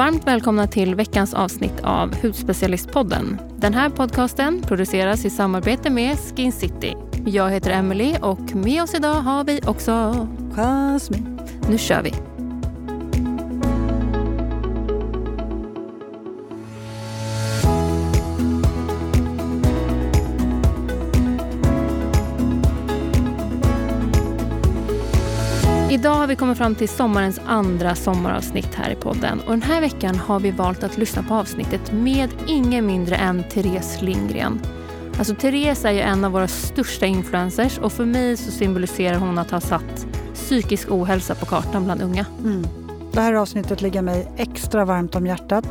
Varmt välkomna till veckans avsnitt av Hudspecialistpodden. Den här podcasten produceras i samarbete med Skin City. Jag heter Emily och med oss idag har vi också Jasmine. Nu kör vi! Vi kommit fram till sommarens andra sommaravsnitt här i podden. Och den här veckan har vi valt att lyssna på avsnittet med ingen mindre än Therese Lindgren. Alltså Therese är ju en av våra största influencers och för mig så symboliserar hon att ha satt psykisk ohälsa på kartan bland unga. Mm. Det här avsnittet ligger mig extra varmt om hjärtat.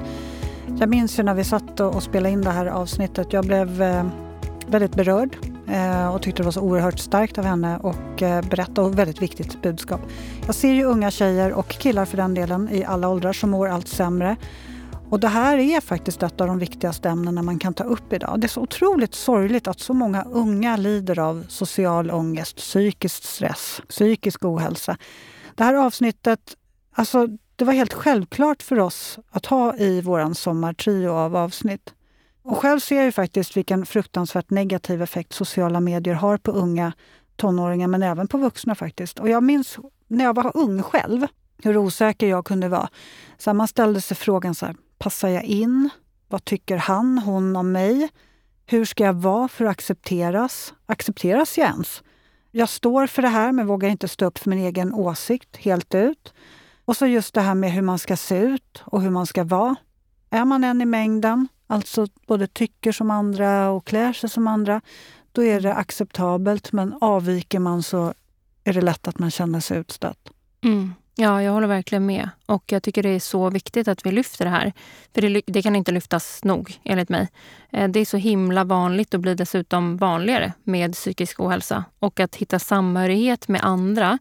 Jag minns ju när vi satt och spelade in det här avsnittet. Jag blev eh, väldigt berörd Eh, och tyckte det var så oerhört starkt av henne och eh, berätta och väldigt viktigt budskap. Jag ser ju unga tjejer och killar för den delen i alla åldrar som mår allt sämre. Och det här är faktiskt ett av de viktigaste ämnena man kan ta upp idag. Det är så otroligt sorgligt att så många unga lider av social ångest, psykisk stress, psykisk ohälsa. Det här avsnittet, alltså det var helt självklart för oss att ha i våran sommartrio av avsnitt. Och själv ser jag faktiskt vilken fruktansvärt negativ effekt sociala medier har på unga tonåringar, men även på vuxna faktiskt. Och jag minns när jag var ung själv, hur osäker jag kunde vara. Så man ställde sig frågan så här, passar jag in? Vad tycker han, hon om mig? Hur ska jag vara för att accepteras? Accepteras jag ens? Jag står för det här men vågar inte stå upp för min egen åsikt helt ut. Och så just det här med hur man ska se ut och hur man ska vara. Är man en i mängden? Alltså både tycker som andra och klär sig som andra, då är det acceptabelt. Men avviker man så är det lätt att man känner sig utstött. Mm. Ja, jag håller verkligen med. Och jag tycker det är så viktigt att vi lyfter det här. För det, det, kan inte lyftas nog, enligt mig. Eh, det är så himla vanligt och blir dessutom vanligare med psykisk ohälsa. Och att hitta samhörighet med andra,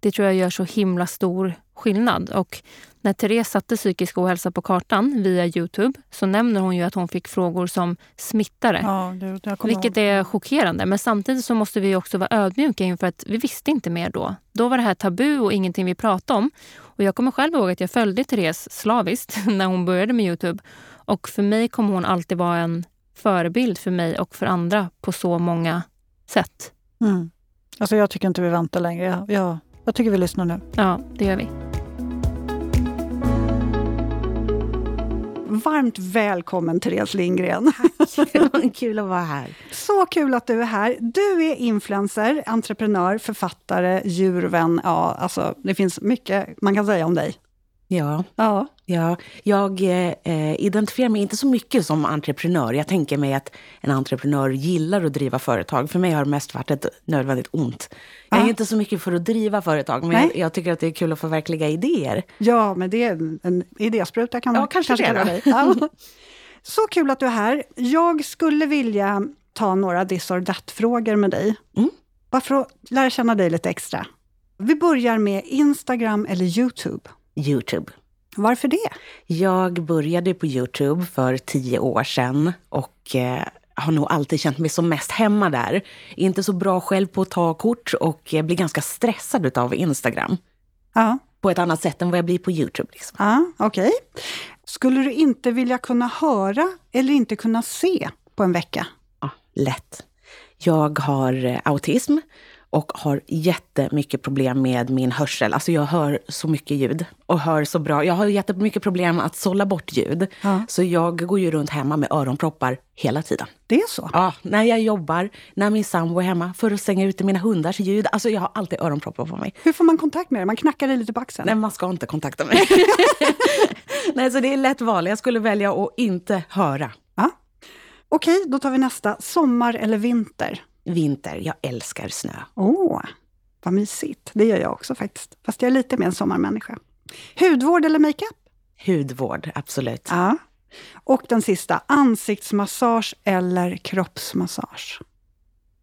det tror jag gör så himla stor skillnad. Och när Therese satte psykisk ohälsa på kartan via Youtube så nämner hon ju att hon fick frågor som smittare. Ja, det, vilket är chockerande. Men samtidigt så måste vi också vara ödmjuka inför att vi visste inte mer då. Då var det här tabu och ingenting vi pratade om. Och jag kommer själv ihåg att jag följde Therese slaviskt när hon började med Youtube. Och för mig kommer hon alltid vara en förebild för mig och för andra på så många sätt. Mm. Alltså jag tycker inte vi väntar längre. Jag, jag, jag tycker vi lyssnar nu. Ja, det gör vi. Varmt välkommen Therese Lindgren. Tack, kul att vara här. Så kul att du är här. Du är influencer, entreprenör, författare, djurvän. Ja, alltså, det finns mycket man kan säga om dig. Ja. ja. Ja jag eh, identifierar mig inte så mycket som entreprenör. Jag tänker mig att en entreprenör gillar att driva företag. För mig har det mest varit ett nödvändigt ont. Jag är inte så mycket för att driva företag, men jag, jag, tycker att det är kul att förverkliga idéer. Ja, men det är en, en idéspruta kan man ja, kanske, kanske det. Ja. Så kul att du är här. Jag skulle vilja ta några this or that-frågor med dig. Mm. Bara för att lära känna dig lite extra. Vi börjar med Instagram eller Youtube. Youtube. Varför det? Jag började på Youtube för tio år sedan och eh, har nog alltid känt mig som mest hemma där. Inte så bra själv på att ta kort och jag blir ganska stressad av Instagram. Ja. På ett annat sätt än vad jag blir på Youtube. Liksom. Ja, Okej. Okay. Skulle du inte vilja kunna höra eller inte kunna se på en vecka? Ja, lätt. Jag har eh, autism och har jättemycket problem med min hörsel. Alltså jag hör så mycket ljud och hör så bra. Jag har jättemycket problem att sålla bort ljud. Ja. Så jag går ju runt hemma med öronproppar hela tiden. Det är så? Ja, när jag jobbar, när min sambo är hemma, för att stänga ute mina hundars ljud. Alltså jag har alltid öronproppar på mig. Hur får man kontakt med dig? Man knackar dig lite på axeln? Nej, man ska inte kontakta mig. Nej, så det är lätt val. Jag skulle välja att inte höra. Ja. Okej, då tar vi nästa. Sommar eller vinter? Vinter. Jag älskar snö. Åh, vad mysigt. Det gör jag också faktiskt. Fast jag är lite mer en sommarmänniska. Hudvård eller makeup? Hudvård, absolut. Ja. Och den sista, ansiktsmassage eller kroppsmassage?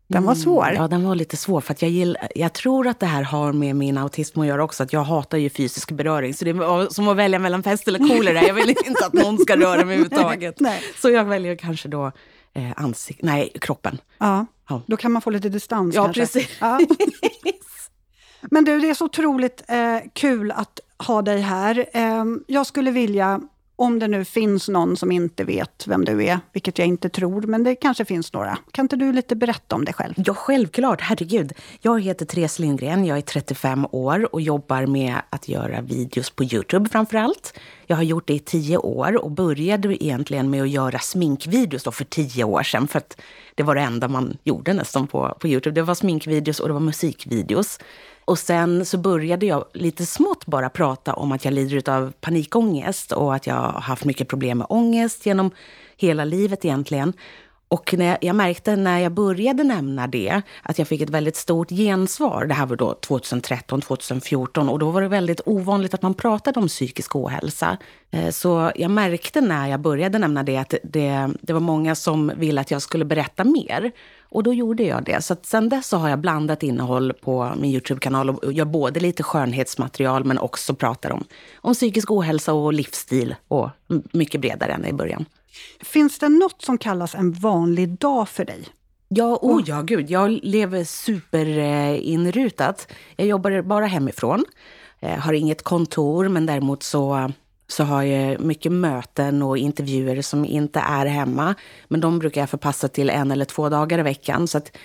Den var mm, svår. Mm, ja, den var lite svår. För att jag, gill, jag tror att det här har med min autism att göra också. Att jag hatar ju fysisk beröring. Så det är som att välja mellan pest eller kolera. Jag vill inte att någon ska röra mig överhuvudtaget. Så jag väljer kanske då eh, ansiktet, nej, kroppen. Ja. ja, då kan man få lite distans Ja, kanske. precis. Ja. Men du, det är så otroligt eh, kul att ha dig här. Eh, jag skulle vilja om det nu finns någon som inte vet vem du är, vilket jag inte tror, men det kanske finns några. Kan inte du lite berätta om dig själv? Ja, självklart. Herregud. Jag heter Therese Lindgren, jag är 35 år och jobbar med att göra videos på Youtube framför allt. Jag har gjort det i tio år och började egentligen med att göra sminkvideos då för tio år sedan. För att det var det enda man gjorde nästan på, på Youtube. Det var sminkvideos och det var musikvideos. Och sen så började jag lite smått bara prata om att jag lider av panikångest och att jag har haft mycket problem med ångest genom hela livet egentligen. Och när jag, märkte när jag började nämna det att jag fick ett väldigt stort gensvar. Det här var då 2013, 2014 och då var det väldigt ovanligt att man pratade om psykisk ohälsa. Eh, så jag märkte när jag började nämna det att det, det var många som ville att jag skulle berätta mer. Och då gjorde jag det. Så att sen dess så har jag blandat innehåll på min Youtube-kanal och gör både lite skönhetsmaterial men också pratar om, om psykisk ohälsa och livsstil och mycket bredare än i början. Finns det något som kallas en vanlig dag för dig? Ja, oh ja, gud. Jag lever superinrutat. Jag jobbar bara hemifrån. Jag har inget kontor, men däremot så, så har jag mycket möten och intervjuer som inte är hemma. Men de brukar jag förpassa till en eller två dagar i veckan. Så att,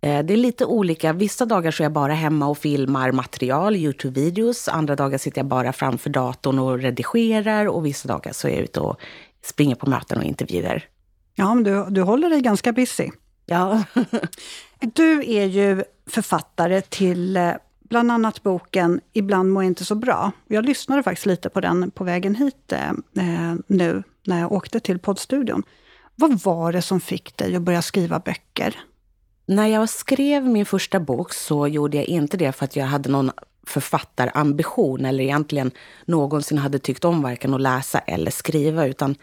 eh, det är lite olika. Vissa dagar så är jag bara hemma och filmar material, Youtube-videos. Andra dagar sitter jag bara framför datorn och redigerar. Och vissa dagar så är jag ute och springer på möten och intervjuer. Ja, men du, du håller dig ganska busy. Ja. du är ju författare till eh, bland annat boken Ibland mår jag inte så bra. Jag lyssnade faktiskt lite på den på vägen hit eh, eh, nu när jag åkte till poddstudion. Vad var det som fick dig att börja skriva böcker? När jag skrev min första bok så gjorde jag inte det för att jag hade någon författarambition eller egentligen någonsin hade tyckt om varken att läsa eller skriva, utan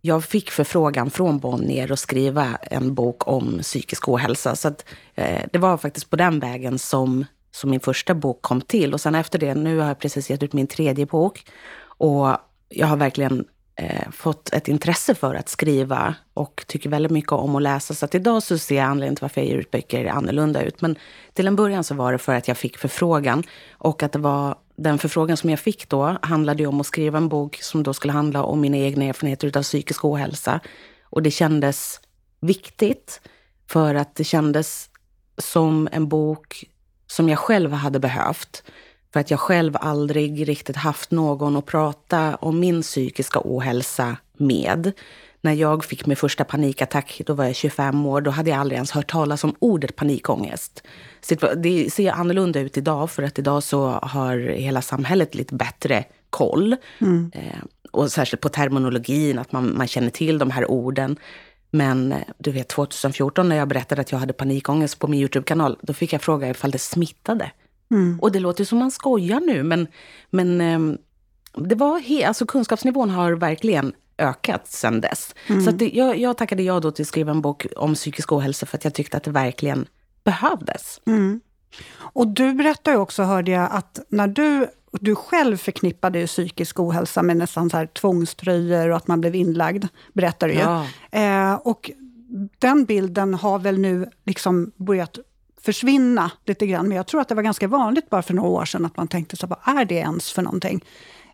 jag fick förfrågan från Bonnier att skriva en bok om psykisk ohälsa. Så att, eh, det var faktiskt på den vägen som, som min första bok kom till. Och sen efter det, nu har jag precis gett ut min tredje bok. Och jag har verkligen eh, fått ett intresse för att skriva och tycker väldigt mycket om att läsa. Så att idag så ser jag anledningen till varför jag ger ut böcker annorlunda ut. Men till en början så var det för att jag fick förfrågan och att det var den förfrågan som jag fick då handlade om att skriva en bok som då skulle handla om mina egna erfarenheter av psykisk ohälsa. Och det kändes viktigt för att det kändes som en bok som jag själv hade behövt. För att jag själv aldrig riktigt haft någon att prata om min psykiska ohälsa med. När jag fick min första panikattack, då var jag 25 år, då hade jag aldrig ens hört talas om ordet panikångest. Det ser annorlunda ut idag, för att idag så har hela samhället lite bättre koll. Mm. Eh, och särskilt på terminologin, att man, man känner till de här orden. Men du vet, 2014 när jag berättade att jag hade panikångest på min Youtube-kanal, då fick jag fråga ifall det smittade. Mm. Och det låter som man skojar nu, men, men ehm, det var he, alltså kunskapsnivån har verkligen ökat sedan dess. Mm. Så det, jag, jag tackade ja då till att skriva en bok om psykisk ohälsa för att jag tyckte att det verkligen behövdes. Mm. Och du berättade också, hörde jag, att när du, du själv förknippade psykisk ohälsa med nästan så här tvångströjor och att man blev inlagd, berättar du ja. ju. Eh, och den bilden har väl nu liksom börjat försvinna lite grann. Men jag tror att det var ganska vanligt bara för några år sedan att man tänkte så vad är det ens för någonting?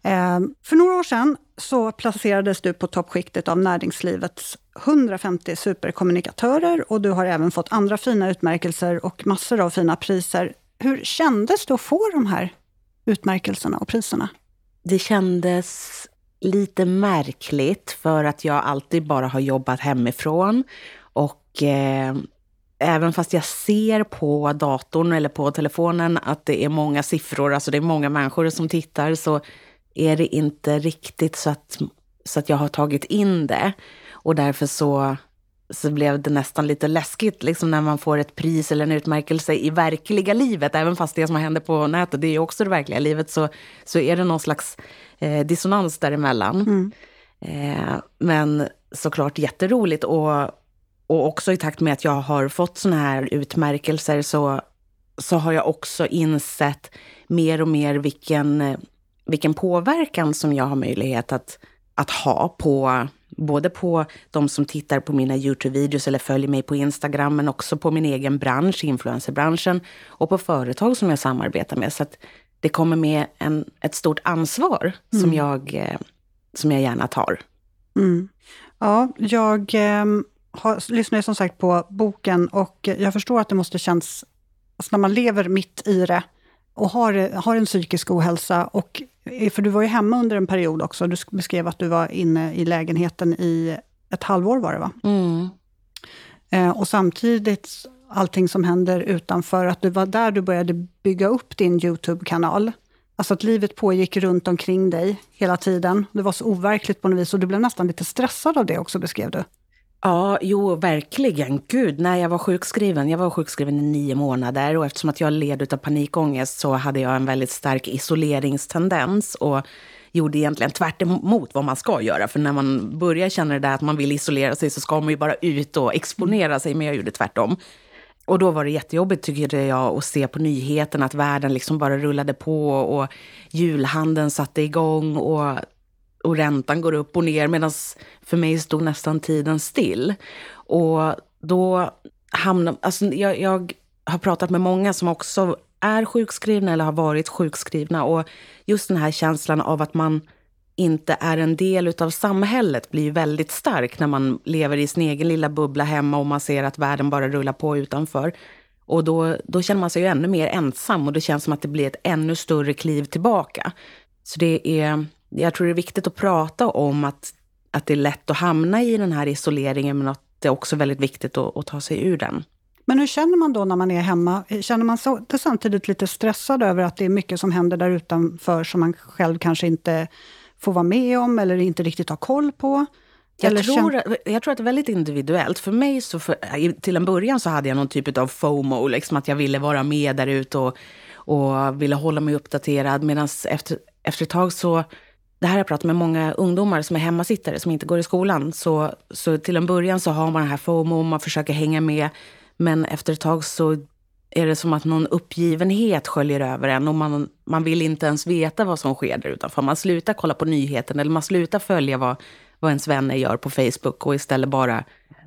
Eh, för några år sedan så placerades du på toppskiktet av näringslivets 150 superkommunikatörer och du har även fått andra fina utmärkelser och massor av fina priser. Hur kändes det att få de här utmärkelserna och priserna? Det kändes lite märkligt för att jag alltid bara har jobbat hemifrån och eh, även fast jag ser på datorn eller på telefonen att det är många siffror, alltså det är många människor som tittar, så är det inte riktigt så att, så att jag har tagit in det. Och därför så, så blev det nästan lite läskigt liksom när man får ett pris eller en utmärkelse i verkliga livet. Även fast det som händer på nätet, det är ju också det verkliga livet, så, så är det någon slags eh, dissonans däremellan. Mm. Eh, men såklart jätteroligt. Och, och också i takt med att jag har fått såna här utmärkelser så, så har jag också insett mer och mer vilken, vilken påverkan som jag har möjlighet att, att ha på både på de som tittar på mina Youtube-videos eller följer mig på Instagram, men också på min egen bransch, influencerbranschen, och på företag som jag samarbetar med. Så att det kommer med en, ett stort ansvar mm. som, jag, som jag gärna tar. Mm. Ja, jag eh, har, lyssnar som sagt på boken och jag förstår att det måste kännas, alltså när man lever mitt i det och har, har en psykisk ohälsa, och, för du var ju hemma under en period också, du beskrev att du var inne i lägenheten i ett halvår var det va? Mm. Eh, och samtidigt allting som händer utanför, att du var där du började bygga upp din YouTube-kanal. Alltså att livet pågick runt omkring dig hela tiden. Det var så overkligt på något vis och du blev nästan lite stressad av det också, beskrev du. Ja, jo, verkligen. Gud, när jag var sjukskriven, jag var sjukskriven i nio månader och eftersom att jag led av panikångest så hade jag en väldigt stark isoleringstendens och gjorde egentligen tvärt emot vad man ska göra. För när man börjar känna det där att man vill isolera sig så ska man ju bara ut och exponera sig, men jag gjorde tvärtom. Och då var det jättejobbigt tyckte jag att se på nyheterna att världen liksom bara rullade på och julhandeln satte igång och, och räntan går upp och ner medan för mig stod nästan tiden still. Och då hamnade, alltså jag, jag har pratat med många som också är sjukskrivna eller har varit sjukskrivna och just den här känslan av att man inte är en del av samhället blir väldigt stark när man lever i sin egen lilla bubbla hemma och man ser att världen bara rullar på utanför. Och då, då känner man sig ju ännu mer ensam och det känns som att det blir ett ännu större kliv tillbaka. Så det är, jag tror det är viktigt att prata om att, att det är lätt att hamna i den här isoleringen men att det är också väldigt viktigt att, att ta sig ur den. Men hur känner man då när man är hemma? Känner man så, samtidigt lite stressad över att det är mycket som händer där utanför som man själv kanske inte får vara med om eller inte riktigt har koll på? Jag tror, jag tror att det är väldigt individuellt. För mig, så för, till en början så hade jag någon typ av FOMO, liksom att jag ville vara med där ute och, och ville hålla mig uppdaterad. Medan efter, efter ett tag så, det här har jag pratat med många ungdomar som är hemmasittare, som inte går i skolan. Så, så till en början så har man den här FOMO, man försöker hänga med. Men efter ett tag så är det som att någon uppgivenhet sköljer över en och man, man vill inte ens veta vad som sker där utanför. Man slutar kolla på nyheten eller man slutar följa vad, vad ens vänner gör på Facebook och istället bara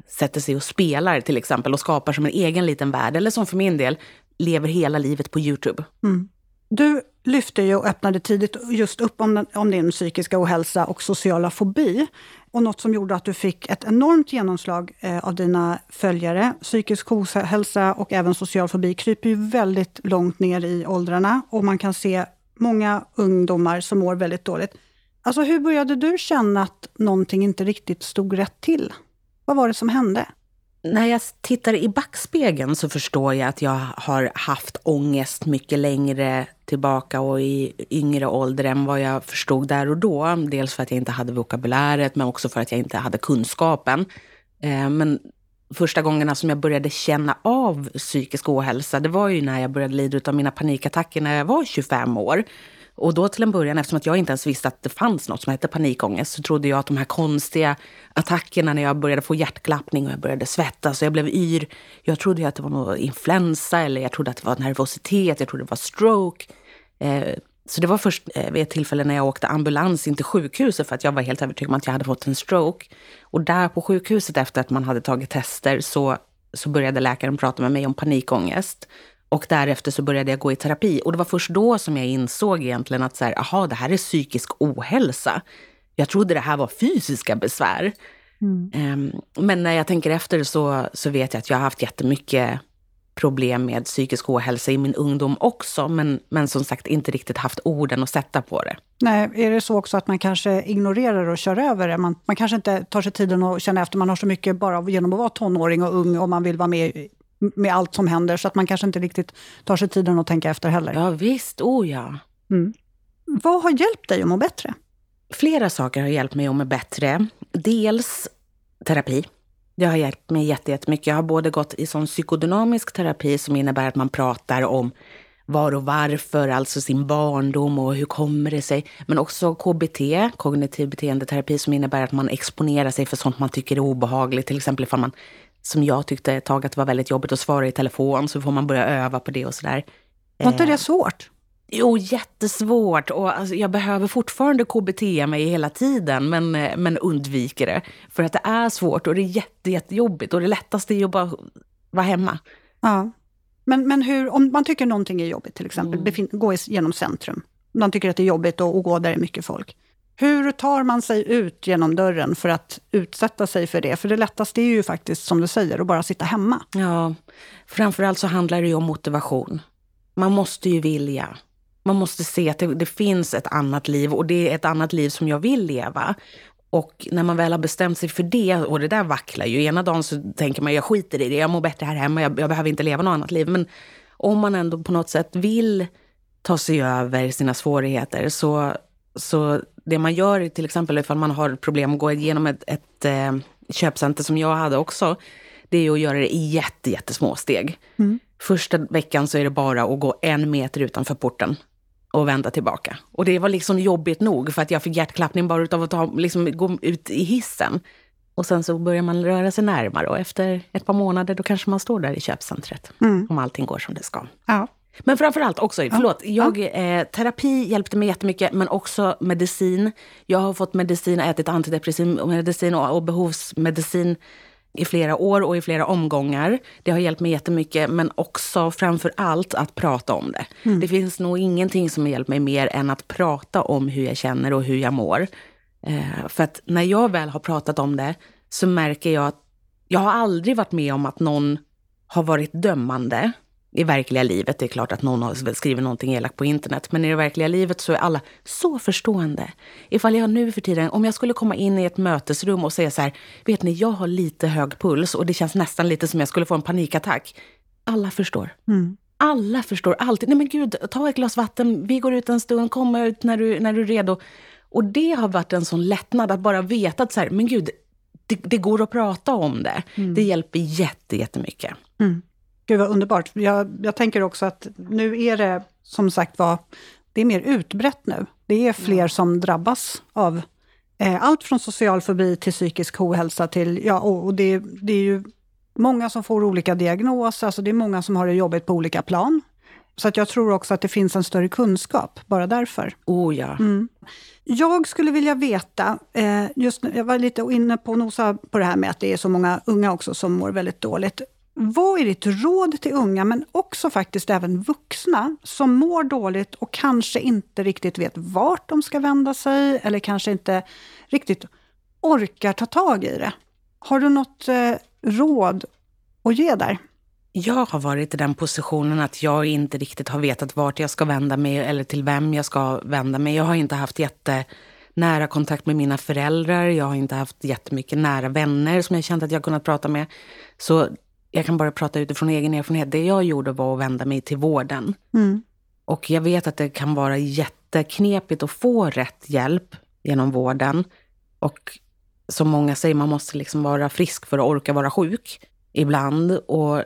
sätter sig och spelar till exempel och skapar som en egen liten värld. Eller som för min del, lever hela livet på YouTube. Mm. Du lyfte ju och öppnade tidigt just upp om, den, om din psykiska ohälsa och sociala fobi. Och något som gjorde att du fick ett enormt genomslag eh, av dina följare. Psykisk ohälsa och även social fobi kryper ju väldigt långt ner i åldrarna och man kan se många ungdomar som mår väldigt dåligt. Alltså hur började du känna att någonting inte riktigt stod rätt till? Vad var det som hände? När jag tittar i backspegeln så förstår jag att jag har haft ångest mycket längre tillbaka och i yngre ålder än vad jag förstod där och då. Dels för att jag inte hade vokabuläret, men också för att jag inte hade kunskapen. Eh, men första gångerna som jag började känna av psykisk ohälsa, det var ju när jag började lida av mina panikattacker när jag var 25 år. Och då till en början, eftersom att jag inte ens visste att det fanns något som hette panikångest, så trodde jag att de här konstiga attackerna när jag började få hjärtklappning och jag började svettas och jag blev yr. Jag trodde att det var någon influensa eller jag trodde att det var nervositet, jag trodde det var stroke. Eh, så det var först eh, vid ett tillfälle när jag åkte ambulans in till sjukhuset för att jag var helt övertygad om att jag hade fått en stroke. Och där på sjukhuset efter att man hade tagit tester så, så började läkaren prata med mig om panikångest. Och därefter så började jag gå i terapi. Och det var först då som jag insåg egentligen att så här, aha, det här är psykisk ohälsa. Jag trodde det här var fysiska besvär. Mm. Um, men när jag tänker efter så, så vet jag att jag har haft jättemycket problem med psykisk ohälsa i min ungdom också, men, men som sagt inte riktigt haft orden att sätta på det. Nej, är det så också att man kanske ignorerar och kör över det? Man, man kanske inte tar sig tiden att känna efter, man har så mycket bara genom att vara tonåring och ung och man vill vara med med allt som händer, så att man kanske inte riktigt tar sig tiden att tänka efter heller. Ja visst, oh ja. Mm. Vad har hjälpt dig att må bättre? Flera saker har hjälpt mig att må bättre. Dels terapi. Det har hjälpt mig jättemycket. Jag har både gått i sån psykodynamisk terapi som innebär att man pratar om var och varför, alltså sin barndom och hur kommer det sig. Men också KBT, kognitiv beteendeterapi, som innebär att man exponerar sig för sånt man tycker är obehagligt. Till exempel ifall man som jag tyckte ett tag att det var väldigt jobbigt att svara i telefon, så får man börja öva på det och sådär. Var inte det eh, svårt? Jo, jättesvårt. Och alltså, jag behöver fortfarande KBT mig hela tiden, men, eh, men undviker det. För att det är svårt och det är jätte, jättejobbigt. Och det lättaste är att bara vara hemma. Ja. Men, men hur, om man tycker någonting är jobbigt, till exempel, mm. gå genom centrum. Man tycker att det är jobbigt att, att gå där det är mycket folk. Hur tar man sig ut genom dörren för att utsätta sig för det? För det lättaste är ju faktiskt, som du säger, att bara sitta hemma. Ja, framförallt så handlar det ju om motivation. Man måste ju vilja. Man måste se att det, det, finns ett annat liv och det är ett annat liv som jag vill leva. Och när man väl har bestämt sig för det, och det där vacklar ju. Ena dagen så tänker man, jag skiter i det, jag mår bättre här hemma, jag, jag behöver inte leva något annat liv. Men om man ändå på något sätt vill ta sig över sina svårigheter så, så det man gör till exempel ifall man har problem att gå igenom ett, ett eh, köpcenter som jag hade också, det är att göra det i jätte, jättesmå steg. Mm. Första veckan så är det bara att gå en meter utanför porten och vända tillbaka. Och det var liksom jobbigt nog för att jag fick hjärtklappning bara av att ta, liksom, gå ut i hissen. Och sen så börjar man röra sig närmare och efter ett par månader då kanske man står där i köpcentret. Mm. Om allting går som det ska. Ja. Men framförallt också, förlåt, jag, eh, terapi hjälpte mig jättemycket men också medicin. Jag har fått medicin, ätit antidepressiv medicin och, och behovsmedicin i flera år och i flera omgångar. Det har hjälpt mig jättemycket, men också framför allt att prata om det. Mm. Det finns nog ingenting som har hjälpt mig mer än att prata om hur jag känner och hur jag mår. Eh, för att när jag väl har pratat om det så märker jag att jag har aldrig varit med om att någon har varit dömande i verkliga livet. Det är klart att någon har skrivit någonting elakt på internet, men i det verkliga livet så är alla så förstående. Ifall jag nu för tiden, om jag skulle komma in i ett mötesrum och säga så här, vet ni, jag har lite hög puls och det känns nästan lite som jag skulle få en panikattack. Alla förstår. Mm. Alla förstår alltid. Nej men gud, ta ett glas vatten, vi går ut en stund, kom ut när du, när du är redo. Och det har varit en sån lättnad att bara veta att så här, men gud, det, det går att prata om det. Mm. Det hjälper jätte, jättemycket. Mm. Gud vad underbart. Jag, jag tänker också att nu är det som sagt var, det är mer utbrett nu. Det är fler som drabbas av eh, allt från social fobi till psykisk ohälsa till, ja, och, och det, det, är ju många som får olika diagnoser, alltså det är många som har det jobbigt på olika plan. Så att jag tror också att det finns en större kunskap, bara därför. Oh ja. Mm. Jag skulle vilja veta, eh, just jag var lite inne på nosa på det här med att det är så många unga också som mår väldigt dåligt. Vad är ditt råd till unga, men också faktiskt även vuxna, som mår dåligt och kanske inte riktigt vet vart de ska vända sig, eller kanske inte riktigt orkar ta tag i det? Har du något eh, råd att ge där? Jag har varit i den positionen att jag inte riktigt har vetat vart jag ska vända mig eller till vem jag ska vända mig. Jag har inte haft jättenära kontakt med mina föräldrar. Jag har inte haft jättemycket nära vänner som jag känt att jag kunnat prata med. Så jag kan bara prata utifrån egen erfarenhet. Det jag gjorde var att vända mig till vården. Mm. Och jag vet att det kan vara jätteknepigt att få rätt hjälp genom vården. Och som många säger, man måste liksom vara frisk för att orka vara sjuk ibland. Och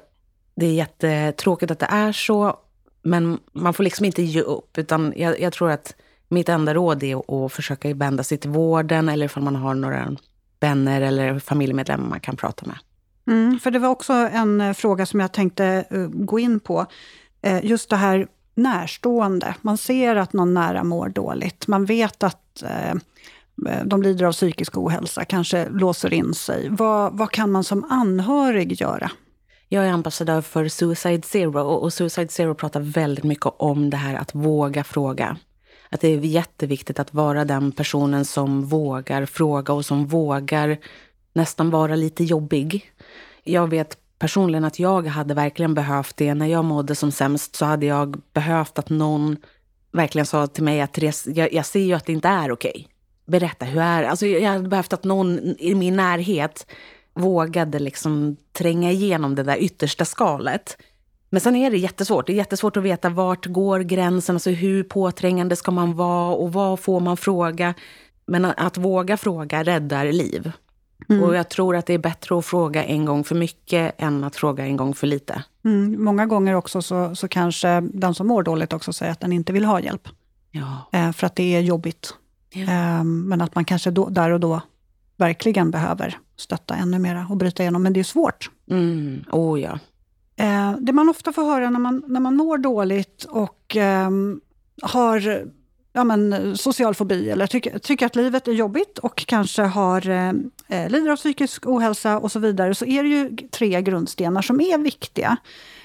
det är jättetråkigt att det är så, men man får liksom inte ge upp. Utan jag, jag tror att mitt enda råd är att försöka vända sig till vården eller ifall man har några vänner eller familjemedlemmar man kan prata med. Mm, för det var också en eh, fråga som jag tänkte eh, gå in på. Eh, just det här närstående. Man ser att någon nära mår dåligt. Man vet att de lider av psykisk ohälsa, kanske låser in sig. Vad, vad kan man som anhörig göra? Jag är ambassadör för Suicide Zero och Suicide Zero pratar väldigt mycket om det här att våga fråga. Att det är jätteviktigt att vara den personen som vågar fråga och som vågar nästan vara lite jobbig. Jag vet personligen att jag hade verkligen behövt det. När jag mådde som sämst så hade jag behövt att någon verkligen sa till mig att Therese, jag, jag ser ju att det inte är okej. Okay. Berätta, hur är det? Alltså, jag hade behövt att någon i min närhet vågade liksom tränga igenom det där yttersta skalet. Men sen är det jättesvårt. Det är jättesvårt att veta vart går gränsen, alltså hur påträngande ska man vara och vad får man fråga? Men att, att våga fråga räddar liv. Mm. Och jag tror att det är bättre att fråga en gång för mycket än att fråga en gång för lite. Mm. Många gånger också så, så kanske den som mår dåligt också säger att den inte vill ha hjälp. Ja. Eh, för att det är jobbigt. Ja. Eh, men att man kanske då, där och då verkligen behöver stötta ännu mera och bryta igenom. Men det är svårt. Mm. Oh, ja. Eh, det man ofta får höra när man, när man mår dåligt och ehm, har ja, men, social fobi eller tycker, tycker att livet är jobbigt och kanske har, eh, eh, lider av psykisk ohälsa och så vidare, så är det ju tre grundstenar som är viktiga.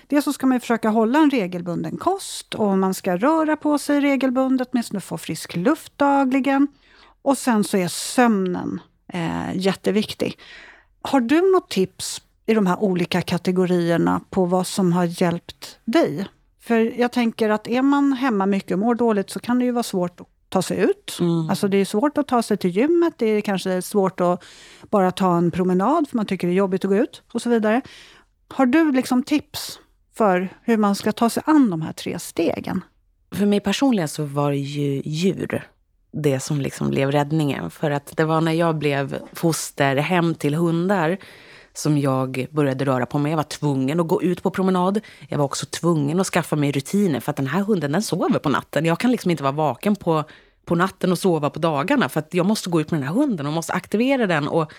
Dels så ska man försöka hålla en regelbunden kost och man ska röra på sig regelbundet, åtminstone få frisk luft dagligen. Och sen så är sömnen eh, jätteviktig. Har du något tips i de här olika kategorierna på vad som har hjälpt dig? För jag tänker att är man hemma mycket och mår dåligt så kan det ju vara svårt att ta sig ut. Mm. Alltså det är svårt att ta sig till gymmet, det är kanske svårt att bara ta en promenad för man tycker det är jobbigt att gå ut och så vidare. Har du liksom tips för hur man ska ta sig an de här tre stegen? För mig personligen så var ju djur det som liksom blev räddningen. För att det var när jag blev foster hem till hundar som jag började röra på mig. Jag var tvungen att gå ut på promenad. Jag var också tvungen att skaffa mig rutiner för att den här hunden den sover på natten. Jag kan liksom inte vara vaken på, på natten och sova på dagarna för att jag måste gå ut med den här hunden och måste aktivera den. Och,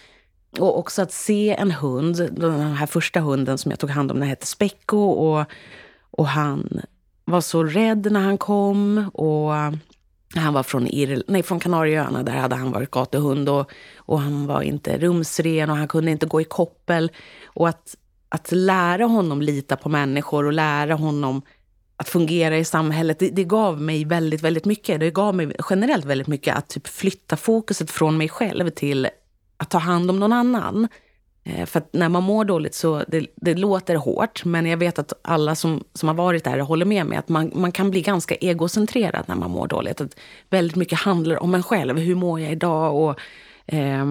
och också att se en hund, den här första hunden som jag tog hand om, den hette Specko och, och han var så rädd när han kom. och han var från, Irl nej, från Kanarieöarna, där hade han varit gatuhund och, och han var inte rumsren och han kunde inte gå i koppel. Och att, att lära honom lita på människor och lära honom att fungera i samhället, det, det, gav mig väldigt, väldigt mycket. Det gav mig generellt väldigt mycket att typ flytta fokuset från mig själv till att ta hand om någon annan. Eh, för för när man mår dåligt så det, det, låter hårt, men jag vet att alla som, som har varit där håller med mig att man, man kan bli ganska egocentrerad när man mår dåligt. Att väldigt mycket handlar om en själv. Hur mår jag idag? Och, eh,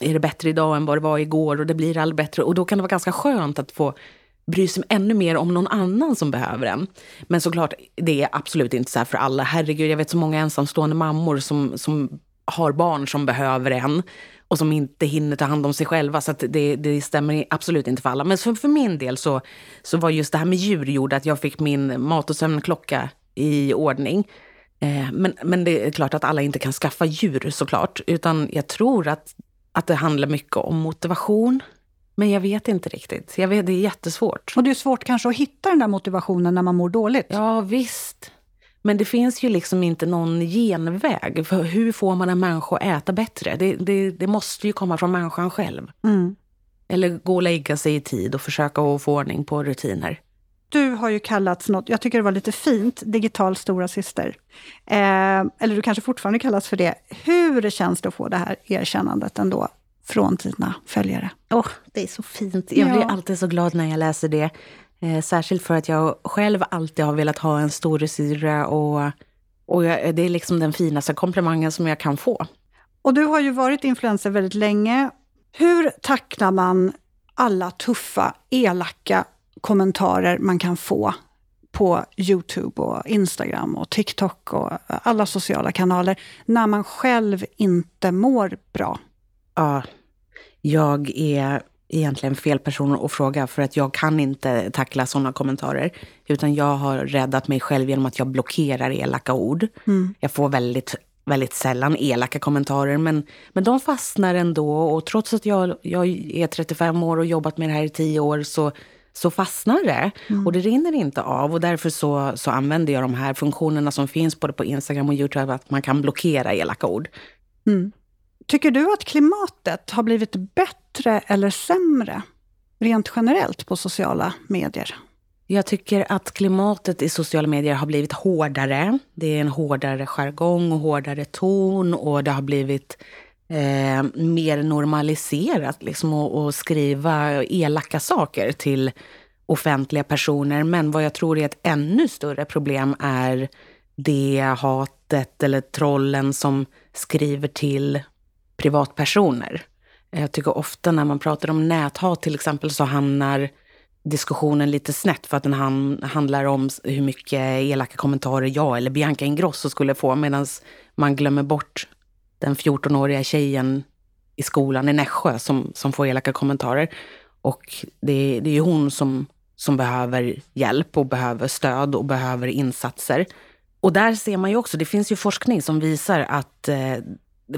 är det bättre idag än vad det var igår? Och det blir allt bättre. Och då kan det vara ganska skönt att få bry sig ännu mer om någon annan som behöver en. Men såklart, det är absolut inte så här för alla. Herregud, jag vet så många ensamstående mammor som, som har barn som behöver en och som inte hinner ta hand om sig själva. Så det, det stämmer absolut inte för alla. Men för, för min del så, så var just det här med djur gjorde att jag fick min mat och sömnklocka i ordning. Eh, men, men det är klart att alla inte kan skaffa djur såklart. Utan jag tror att, att det handlar mycket om motivation. Men jag vet inte riktigt. Jag vet, det är jättesvårt. Och det är svårt kanske att hitta den där motivationen när man mår dåligt? Ja, visst. Men det finns ju liksom inte någon genväg. För hur får man en människa att äta bättre? Det, det, det måste ju komma från människan själv. Mm. Eller gå och lägga sig i tid och försöka att få ordning på rutiner. Du har ju kallats något, jag tycker det var lite fint, digital stora syster. Eh, eller du kanske fortfarande kallas för det. Hur känns det att få det här erkännandet ändå från dina följare? Oh, det är så fint. Jag blir ja. alltid så glad när jag läser det. Eh, särskilt för att jag själv alltid har velat ha en storasyrra och, och jag, det är liksom den finaste komplimangen som jag kan få. Och du har ju varit influencer väldigt länge. Hur tacklar man alla tuffa, elaka kommentarer man kan få på Youtube och Instagram och TikTok och alla sociala kanaler när man själv inte mår bra? Ja, jag är egentligen fel person att fråga för att jag kan inte tackla sådana kommentarer. Utan jag har räddat mig själv genom att jag blockerar elaka ord. Mm. Jag får väldigt, väldigt sällan elaka kommentarer men, men de fastnar ändå. Och trots att jag, jag är 35 år och jobbat med det här i 10 år så, så fastnar det. Mm. Och det rinner inte av. Och därför så, så använder jag de här funktionerna som finns både på Instagram och Youtube, att man kan blockera elaka ord. Mm. Tycker du att klimatet har blivit bättre eller sämre rent generellt på sociala medier? Jag tycker att klimatet i sociala medier har blivit hårdare. Det är en hårdare jargong och hårdare ton och det har blivit eh, mer normaliserat liksom, att, att skriva elaka saker till offentliga personer. Men vad jag tror är ett ännu större problem är det hatet eller trollen som skriver till privatpersoner. Eh, jag tycker ofta när man pratar om näthat till exempel så hamnar diskussionen lite snett för att den handlar om hur mycket elaka kommentarer jag eller Bianca Ingrosso skulle få medan man glömmer bort den 14-åriga tjejen i skolan i Nässjö som, som får elaka kommentarer. Och det, det är ju hon som, som behöver hjälp och behöver stöd och behöver insatser. Och där ser man ju också, det finns ju forskning som visar att eh,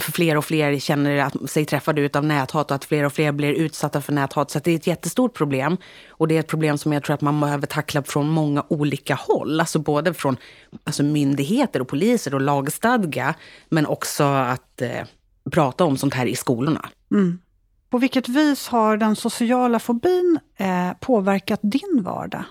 fler och fler känner att sig träffade av näthat och att fler och fler blir utsatta för näthat. Så det är ett jättestort problem. Och det är ett problem som jag tror att man behöver tackla från många olika håll. Alltså både från alltså myndigheter och poliser och lagstadga, men också att eh, prata om sånt här i skolorna. Mm. På vilket vis har den sociala fobin eh, påverkat din vardag?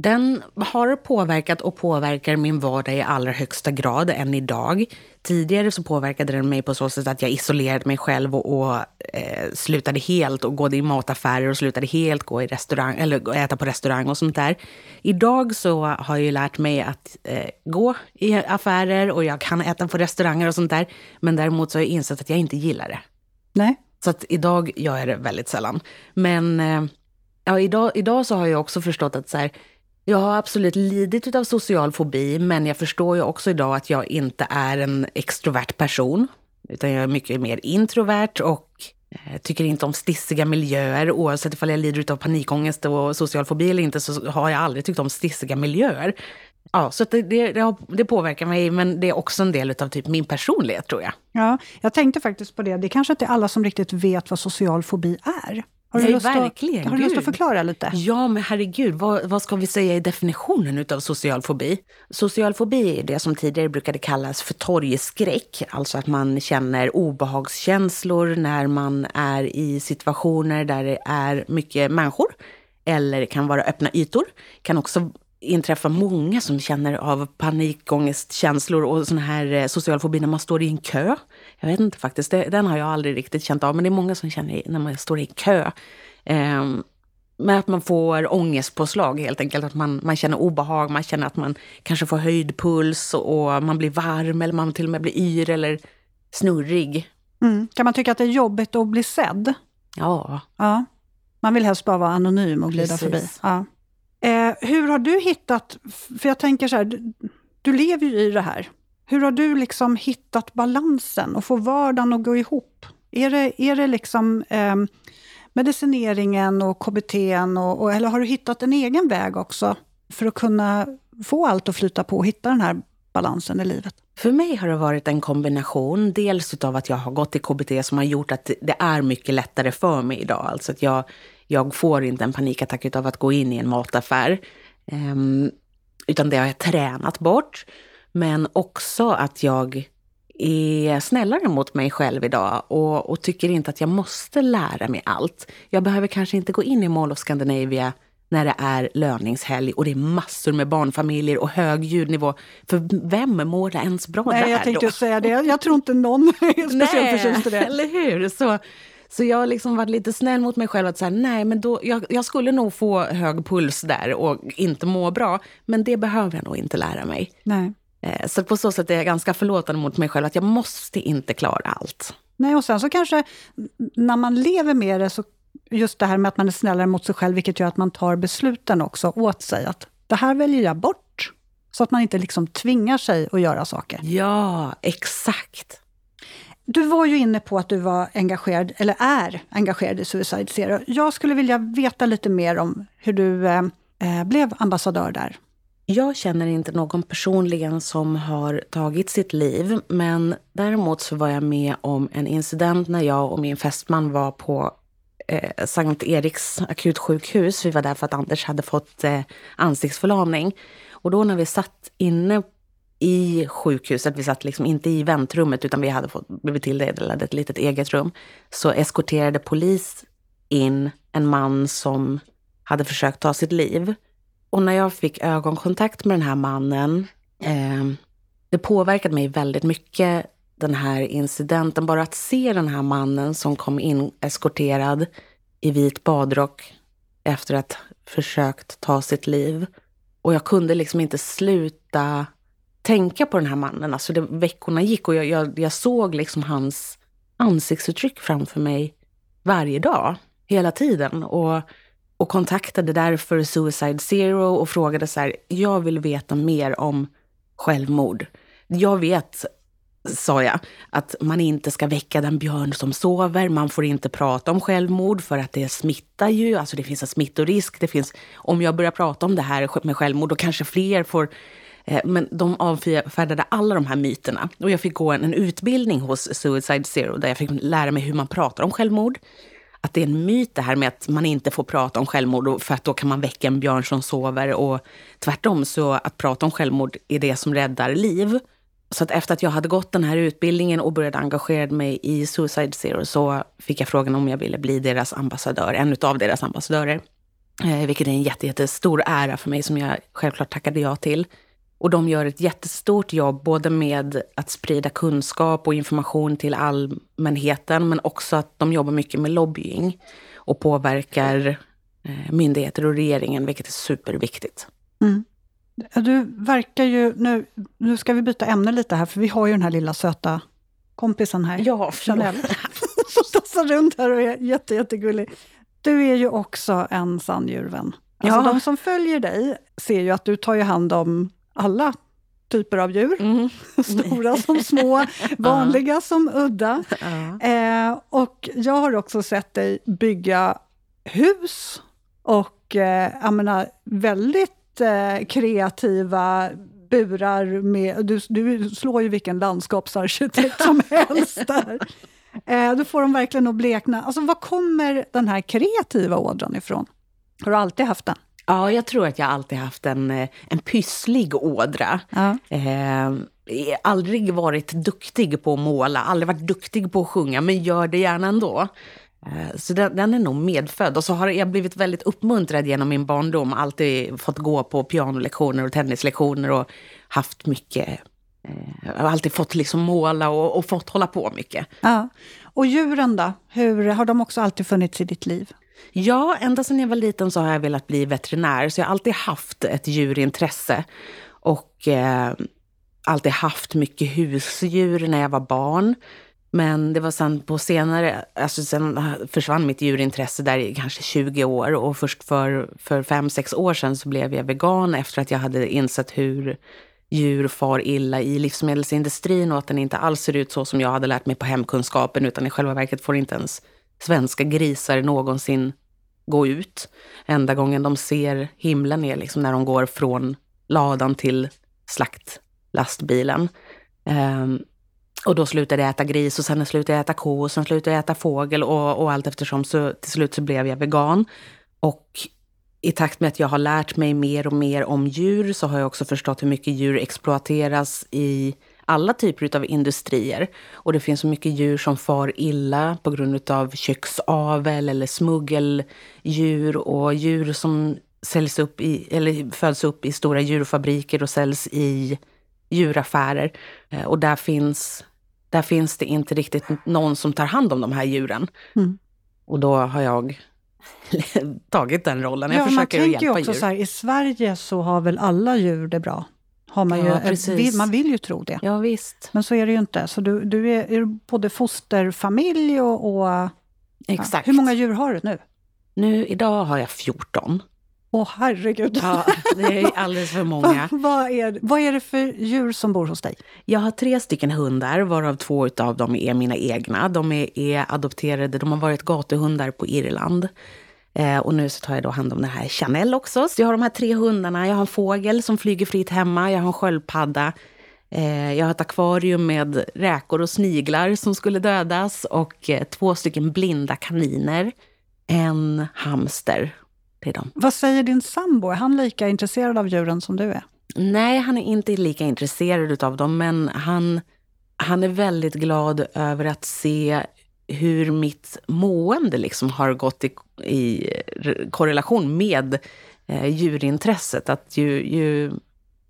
Den har påverkat och påverkar min vardag i allra högsta grad än idag. Tidigare så påverkade den mig på så sätt att jag isolerade mig själv och, och eh, slutade helt och gå i mataffärer och slutade helt gå i restaurang eller äta på restaurang och sånt där. Idag så har jag ju lärt mig att eh, gå i affärer och jag kan äta på restauranger och sånt där. Men däremot så har jag insett att jag inte gillar det. Nej. Så att idag gör jag det väldigt sällan. Men eh, ja, idag, idag så har jag också förstått att så här, jag har absolut lidit av social fobi, men jag förstår ju också idag att jag inte är en extrovert person. Utan jag är mycket mer introvert och eh, tycker inte om stissiga miljöer. Oavsett ifall jag lider av panikångest och social fobi eller inte så har jag aldrig tyckt om stissiga miljöer. Ja, så det, det, det, påverkar mig, men det är också en del av typ min personlighet tror jag. Ja, jag tänkte faktiskt på det. Det är kanske inte är alla som riktigt vet vad social fobi är. Har du, Nej, lust, verkligen. Att, har du lust att förklara lite? Ja, men herregud, vad, vad ska vi säga i definitionen av social fobi? Social fobi är det som tidigare brukade kallas för torgskräck, alltså att man känner obehagskänslor när man är i situationer där det är mycket människor, eller det kan vara öppna ytor. Det kan också inträffa många som känner av panikångestkänslor och sån här eh, social fobi när man står i en kö. Jag vet inte faktiskt, det, den har jag aldrig riktigt känt av, men det är många som känner när man står i kö. Um, med att man får ångestpåslag helt enkelt, att man, man känner obehag, man känner att man kanske får höjd puls och man blir varm eller man till och med blir yr eller snurrig. Mm. Kan man tycka att det är jobbigt att bli sedd? Ja. ja. Man vill helst bara vara anonym och glida Precis. förbi. Ja. Eh, hur har du hittat, för jag tänker så här, du, du, lever ju i det här. Hur har du liksom hittat balansen och få vardagen att gå ihop? Är det, är det liksom eh, medicineringen och KBT, och, och, eller har du hittat en egen väg också för att kunna få allt att flyta på och hitta den här balansen i livet? För mig har det varit en kombination. Dels av att jag har gått i KBT som har gjort att det är mycket lättare för mig idag. Alltså att jag jag får inte en panikattack av att gå in i en mataffär. Um, utan det har jag tränat bort. Men också att jag är snällare mot mig själv idag och, och, tycker inte att jag måste lära mig allt. Jag behöver kanske inte gå in i Mall of Scandinavia när det är löningshelg och det är massor med barnfamiljer och hög ljudnivå. För vem mår det ens bra Nej, där jag tänkte då? säga det. Jag tror inte någon är speciellt förtjust i det. eller hur? Så, så jag har liksom varit lite snäll mot mig själv att säga nej, men då, jag, jag, skulle nog få hög puls där och inte må bra. Men det behöver jag nog inte lära mig. Nej. Eh, så på så sätt är jag ganska förlåtande mot mig själv att jag måste inte klara allt. Nej, och sen så kanske när man lever med det, så just det här med att man är snällare mot sig själv, vilket gör att man tar besluten också åt sig. Att det här väljer jag bort. Så att man inte liksom tvingar sig att göra saker. Ja, exakt. Du var ju inne på att du var engagerad, eller är engagerad i Suicide Zero. Jag skulle vilja veta lite mer om hur du eh, eh, blev ambassadör där. Jag känner inte någon personligen som har tagit sitt liv, men däremot så var jag med om en incident när jag och min fästman var på eh, Sankt Eriks akutsjukhus. Vi var där för att Anders hade fått eh, ansiktsförlamning. Och då när vi satt inne i sjukhuset, vi satt liksom inte i väntrummet utan vi hade fått, blivit tilldelade ett litet eget rum, så eskorterade polis in en man som hade försökt ta sitt liv. Och när jag fick ögonkontakt med den här mannen, eh, det påverkade mig väldigt mycket, den här incidenten. Bara att se den här mannen som kom in eskorterad i vit badrock efter att försökt ta sitt liv. Och jag kunde liksom inte sluta tänka på den här mannen. Alltså det, veckorna gick och jag, jag, jag såg liksom hans ansiktsuttryck framför mig varje dag, hela tiden. Och, och kontaktade därför Suicide Zero och frågade så här, jag vill veta mer om självmord. Jag vet, sa jag, att man inte ska väcka den björn som sover. Man får inte prata om självmord för att det smittar ju. Alltså det finns en smittorisk. Det finns, om jag börjar prata om det här med självmord, då kanske fler får Eh, men de avfärdade alla de här myterna. Och jag fick gå en, en utbildning hos Suicide Zero där jag fick lära mig hur man pratar om självmord. Att det är en myt det här med att man inte får prata om självmord för att då kan man väcka en björn som sover. Och tvärtom, så att prata om självmord är det som räddar liv. Så att efter att jag hade gått den här utbildningen och började engagera mig i Suicide Zero så fick jag frågan om jag ville bli deras ambassadör, en av deras ambassadörer. eh, vilket är en jätte, jättestor ära för mig som jag självklart tackade ja till. Och de gör ett jättestort jobb både med att sprida kunskap och information till allmänheten men också att de jobbar mycket med lobbying och påverkar eh, myndigheter och regeringen, vilket är superviktigt. Mm. Du verkar ju... Nu, nu ska vi byta ämne lite här, för vi har ju den här lilla söta kompisen här. Ja, Chanel. som tassar runt här och är jätte, jättegullig. Du är ju också en sann djurvän. Alltså ja. De som följer dig ser ju att du tar ju hand om alla typer av djur. Mm. Stora som små, vanliga som udda. Eh, och jag har också sett dig bygga hus och eh, jag menar, väldigt eh, kreativa burar med... Du, du slår ju vilken landskapsarkitekt som helst där. Eh, du får dem verkligen att blekna. Alltså, var kommer den här kreativa ådran ifrån? Har du alltid haft den? Ja, jag tror att jag alltid haft en, eh, en pysslig ådra. Ja. Eh, aldrig varit duktig på att måla, aldrig varit duktig på att sjunga, men gör det gärna ändå. Eh, så den, den, är nog medfödd. Och så har jag blivit väldigt uppmuntrad genom min barndom. Alltid fått gå på pianolektioner och tennislektioner och haft mycket... Eh, jag har alltid fått liksom måla och, och, fått hålla på mycket. Ja. Och djuren då? Hur, har de också alltid funnits i ditt liv? Ja, ända sedan jag var liten så har jag velat bli veterinär. Så jag har alltid haft ett djurintresse. Och eh, alltid haft mycket husdjur när jag var barn. Men det var sen på senare, alltså sen försvann mitt djurintresse där i kanske 20 år. Och först för, för fem sex år sedan så blev jag vegan efter att jag hade insett hur djur far illa i livsmedelsindustrin och att den inte alls ser ut så som jag hade lärt mig på hemkunskapen utan i själva verket får inte ens svenska grisar någonsin gå ut. Enda gången de ser himlen är liksom när de går från ladan till slaktlastbilen. Um, och då slutade jag äta gris och sen slutade jag äta ko och sen slutade jag äta fågel och, och allt eftersom så till slut så blev jag vegan. Och i takt med att jag har lärt mig mer och mer om djur så har jag också förstått hur mycket djur exploateras i alla typer av industrier. Och det finns så mycket djur som far illa på grund av köksavel eller smuggeldjur och djur som säljs upp i, eller föds upp i stora djurfabriker och säljs i djuraffärer. Eh, och där finns, där finns det inte riktigt någon som tar hand om de här djuren. Mm. Och då har jag tagit den rollen. Jag ja, försöker man tänker ju också djur. Så här, I Sverige så har väl alla djur det bra? Har man, ja, ju, man vill ju tro det. Ja, visst. Men så är det ju inte. Så du, du är, är både fosterfamilj och... och Exakt. Ja. Hur många djur har du nu? Nu idag har jag 14. Åh herregud! Ja, det är alldeles för många. Va, vad, är, vad är det för djur som bor hos dig? Jag har tre stycken hundar, varav två av dem är mina egna. De är, är adopterade, de har varit gatuhundar på Irland. Eh, och nu så tar jag då hand om den här Chanel också. Så jag har de här tre hundarna. Jag har en fågel som flyger fritt hemma. Jag har en sköldpadda. Eh, jag har ett akvarium med räkor och sniglar som skulle dödas. Och eh, två stycken blinda kaniner. En hamster. Det är de. Vad säger din sambo? Är han lika intresserad av djuren som du är? Nej, han är inte lika intresserad av dem. Men han, han är väldigt glad över att se hur mitt mående liksom har gått i, i korrelation med eh, djurintresset. Att ju, ju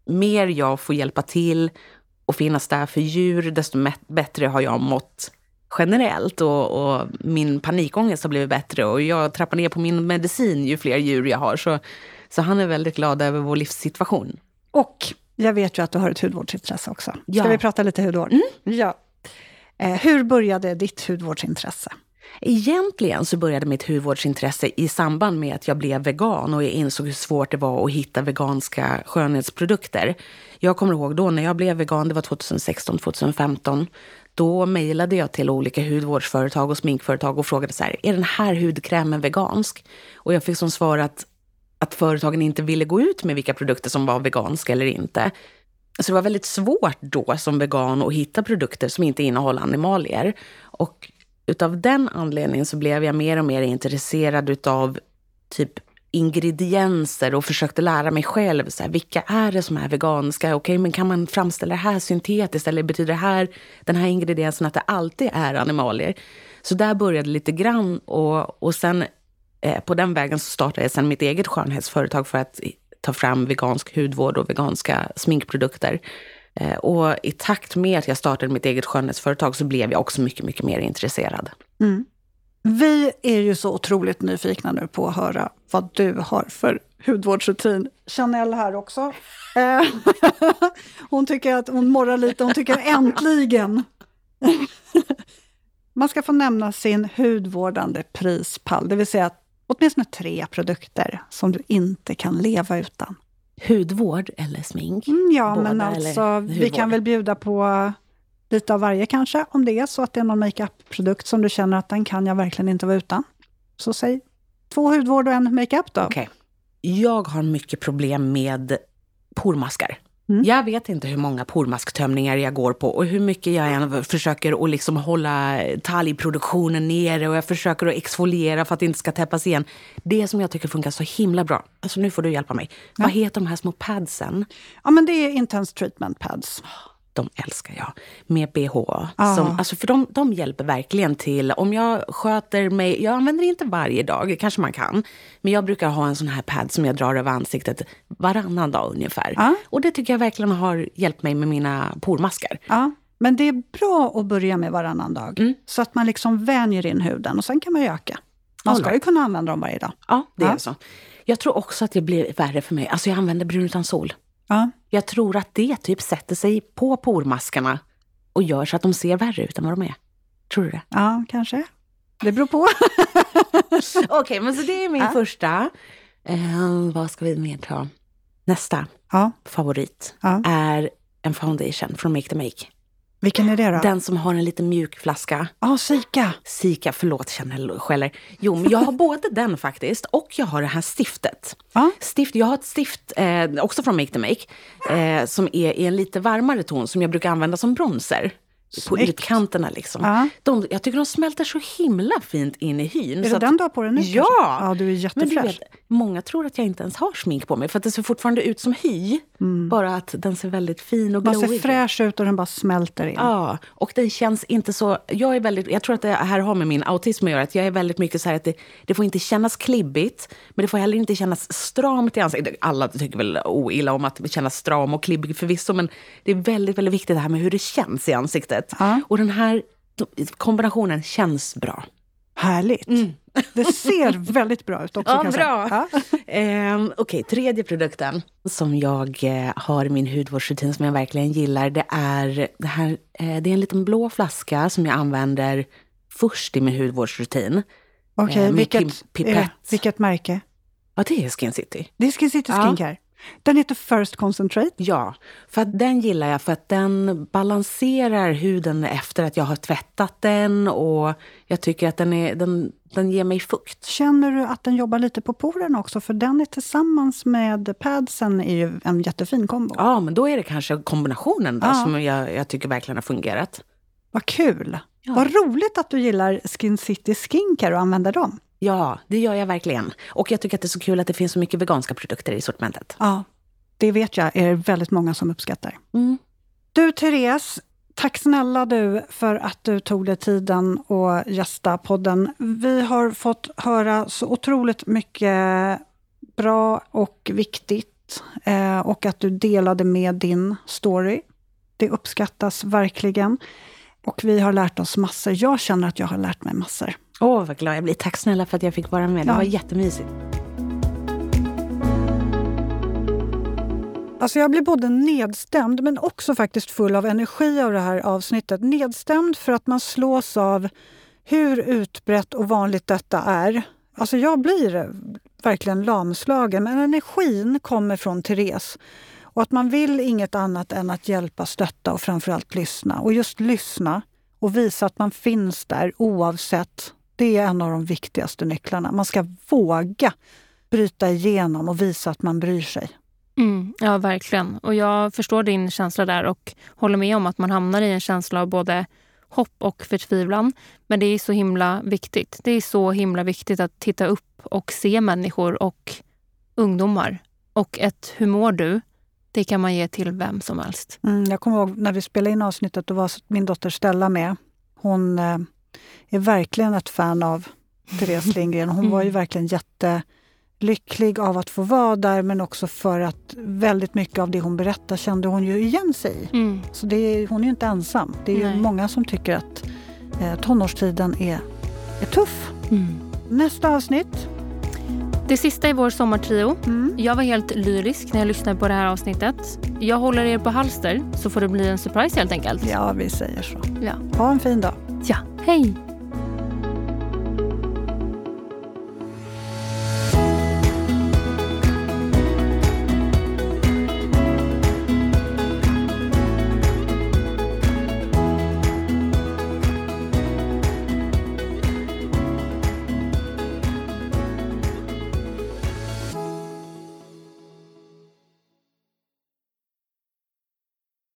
mer jag får hjälpa till och finnas där för djur, desto bättre har jag mått generellt. Och, och, min panikångest har blivit bättre och jag trappar ner på min medicin ju fler djur jag har. Så, så han är väldigt glad över vår livssituation. Och jag vet ju att du har ett hudvårdsintresse också. Ska ja. vi prata lite hudvård? Mm. Ja. Eh, hur började ditt hudvårdsintresse? Egentligen så började mitt hudvårdsintresse i samband med att jag blev vegan och jag insåg hur svårt det var att hitta veganska skönhetsprodukter. Jag kommer ihåg då när jag blev vegan, det var 2016, 2015. Då mejlade jag till olika hudvårdsföretag och sminkföretag och frågade så här, är den här hudkrämen vegansk? Och jag fick som svar att, att företagen inte ville gå ut med vilka produkter som var veganska eller inte. Så det var väldigt svårt då som vegan att hitta produkter som inte innehåller animalier. Och utav den anledningen så blev jag mer och mer intresserad utav typ ingredienser och försökte lära mig själv. Så här, vilka är det som är veganska? Okej, okay, men kan man framställa det här syntetiskt? Eller betyder det här, den här ingrediensen att det alltid är animalier? Så där började lite grann och, och sen eh, på den vägen så startade jag sen mitt eget skönhetsföretag för att ta fram vegansk hudvård och veganska sminkprodukter. Eh, och i takt med att jag startade mitt eget skönhetsföretag så blev jag också mycket, mycket mer intresserad. Mm. Vi är ju så otroligt nyfikna nu på att höra vad du har för hudvårdsrutin. Chanel här också. Eh, hon tycker att hon morrar lite, hon tycker äntligen. Man ska få nämna sin hudvårdande prispall, det vill säga att åtminstone tre produkter som du inte kan leva utan. Hudvård eller smink? Mm, ja, Båda, men alltså vi kan väl bjuda på lite av varje kanske, om det är så att det är någon makeup-produkt som du känner att den kan jag verkligen inte vara utan. Så säg två hudvård och en makeup då. Okay. Jag har mycket problem med pormaskar. Mm. Jag vet inte hur många pormasktömningar jag går på och hur mycket jag än försöker att liksom hålla talgproduktionen nere och jag försöker att exfoliera för att det inte ska täppas igen. Det som jag tycker funkar så himla bra, alltså nu får du hjälpa mig. Ja. Vad heter de här små padsen? Ja men det är Intense Treatment Pads de älskar jag. Med BHA. Ah. Som, alltså för de, de hjälper verkligen till. Om jag sköter mig, jag använder inte varje dag, kanske man kan. Men jag brukar ha en sån här pad som jag drar över ansiktet varannan dag ungefär. Ah. Och det tycker jag verkligen har hjälpt mig med mina pormaskar. Ah. Men det är bra att börja med varannan dag. Mm. Så att man liksom vänjer in huden och sen kan man ju öka. Man ska ju kunna använda dem varje dag. Ja, det är så. Jag tror också att det blir värre för mig. Alltså jag använder brun utan sol. Ja. Jag tror att det typ sätter sig på pormaskarna och gör så att de ser värre ut än vad de är. Tror du det? Ja, kanske. Det beror på. Okej, okay, men så det är min ja. första. Uh, vad ska vi mer ta? Nästa ja. favorit är en foundation från Make the Make. Vilken är det då? Den som har en liten mjuk flaska. Ja, oh, Sika. Sika, förlåt Chanel skäller. Jo, men jag har både den faktiskt och jag har det här stiftet. Ah. Stift, jag har ett stift, eh, också från Make the Make, eh, som är i en lite varmare ton som jag brukar använda som bronzer. På utkanterna liksom. Ja. De, jag tycker de smälter så himla fint in i hyn. Är det den du har på dig nu? Ja! ja! Du är jättefräsch. många tror att jag inte ens har smink på mig för att det ser fortfarande ut som hy. Mm. Bara att den ser väldigt fin och glowig ut. Den ser fräsch ut och den bara smälter in. Ja, och den känns inte så... Jag är väldigt, jag tror att det här har med min autism att göra. Att jag är väldigt mycket så här att det, det får inte kännas klibbigt, men det får heller inte kännas stramt i ansiktet. Alla tycker väl oilla om att kännas stram och klibbig förvisso, men det är väldigt, väldigt viktigt det här med hur det känns i ansiktet. Ja. Och den här kombinationen känns bra. Härligt. Mm. Det ser väldigt bra ut också. Ja, bra. Ja. eh, Okej, okay, tredje produkten som jag eh, har i min hudvårdsrutin som jag verkligen gillar, det är, det här, eh, det är en liten blå flaska som jag använder först i min hudvårdsrutin. Okej, okay, vilket, vilket märke? Ja, det är Skin City. Det är Skin City Skincare? Den heter First Concentrate? Ja, för den gillar jag för att den balanserar huden efter att jag har tvättat den och jag tycker att den, är, den, den ger mig fukt. Känner du att den jobbar lite på porerna också? För den är tillsammans med padsen är ju en jättefin kombo. Ja, men då är det kanske kombinationen då, ja. som jag, jag tycker verkligen har fungerat. Vad kul! Ja. Vad roligt att du gillar Skin City Skincare och använder dem. Ja, det gör jag verkligen. Och jag tycker att det är så kul att det finns så mycket veganska produkter i sortimentet. Ja, det vet jag är väldigt många som uppskattar. Mm. Du, Therese, tack snälla du för att du tog dig tiden att gästa podden. Vi har fått höra så otroligt mycket bra och viktigt eh, och att du delade med din story. Det uppskattas verkligen. Och vi har lärt oss massor. Jag känner att jag har lärt mig massor. Åh, vad glad jag blir. Tack snälla för att jag fick vara med. Det ja. var jättemysigt. Alltså jag blir både nedstämd men också faktiskt full av energi av det här avsnittet. Nedstämd för att man slås av hur utbrett och vanligt detta är. Alltså jag blir verkligen lamslagen, men energin kommer från Therese. Och att man vill inget annat än att hjälpa, stötta och framförallt lyssna. Och just lyssna och visa att man finns där oavsett det är en av de viktigaste nycklarna. Man ska våga bryta igenom och visa att man bryr sig. Mm, ja, verkligen. Och jag förstår din känsla där och håller med om att man hamnar i en känsla av både hopp och förtvivlan. Men det är så himla viktigt. Det är så himla viktigt att titta upp och se människor och ungdomar. Och ett hur mår du? Det kan man ge till vem som helst. Mm, jag kommer ihåg när vi spelade in avsnittet, då var min dotter Stella med. Hon eh, är verkligen ett fan av Therese Lindgren. Hon var ju verkligen jättelycklig av att få vara där men också för att väldigt mycket av det hon berättar kände hon ju igen sig i. Mm. Så det är, hon är ju inte ensam. Det är ju många som tycker att eh, tonårstiden är, är tuff. Mm. Nästa avsnitt. Det sista i vår sommartrio. Mm. Jag var helt lyrisk när jag lyssnade på det här avsnittet. Jag håller er på halster så får det bli en surprise helt enkelt. Ja, vi säger så. Ja. Ha en fin dag. ja. Hey!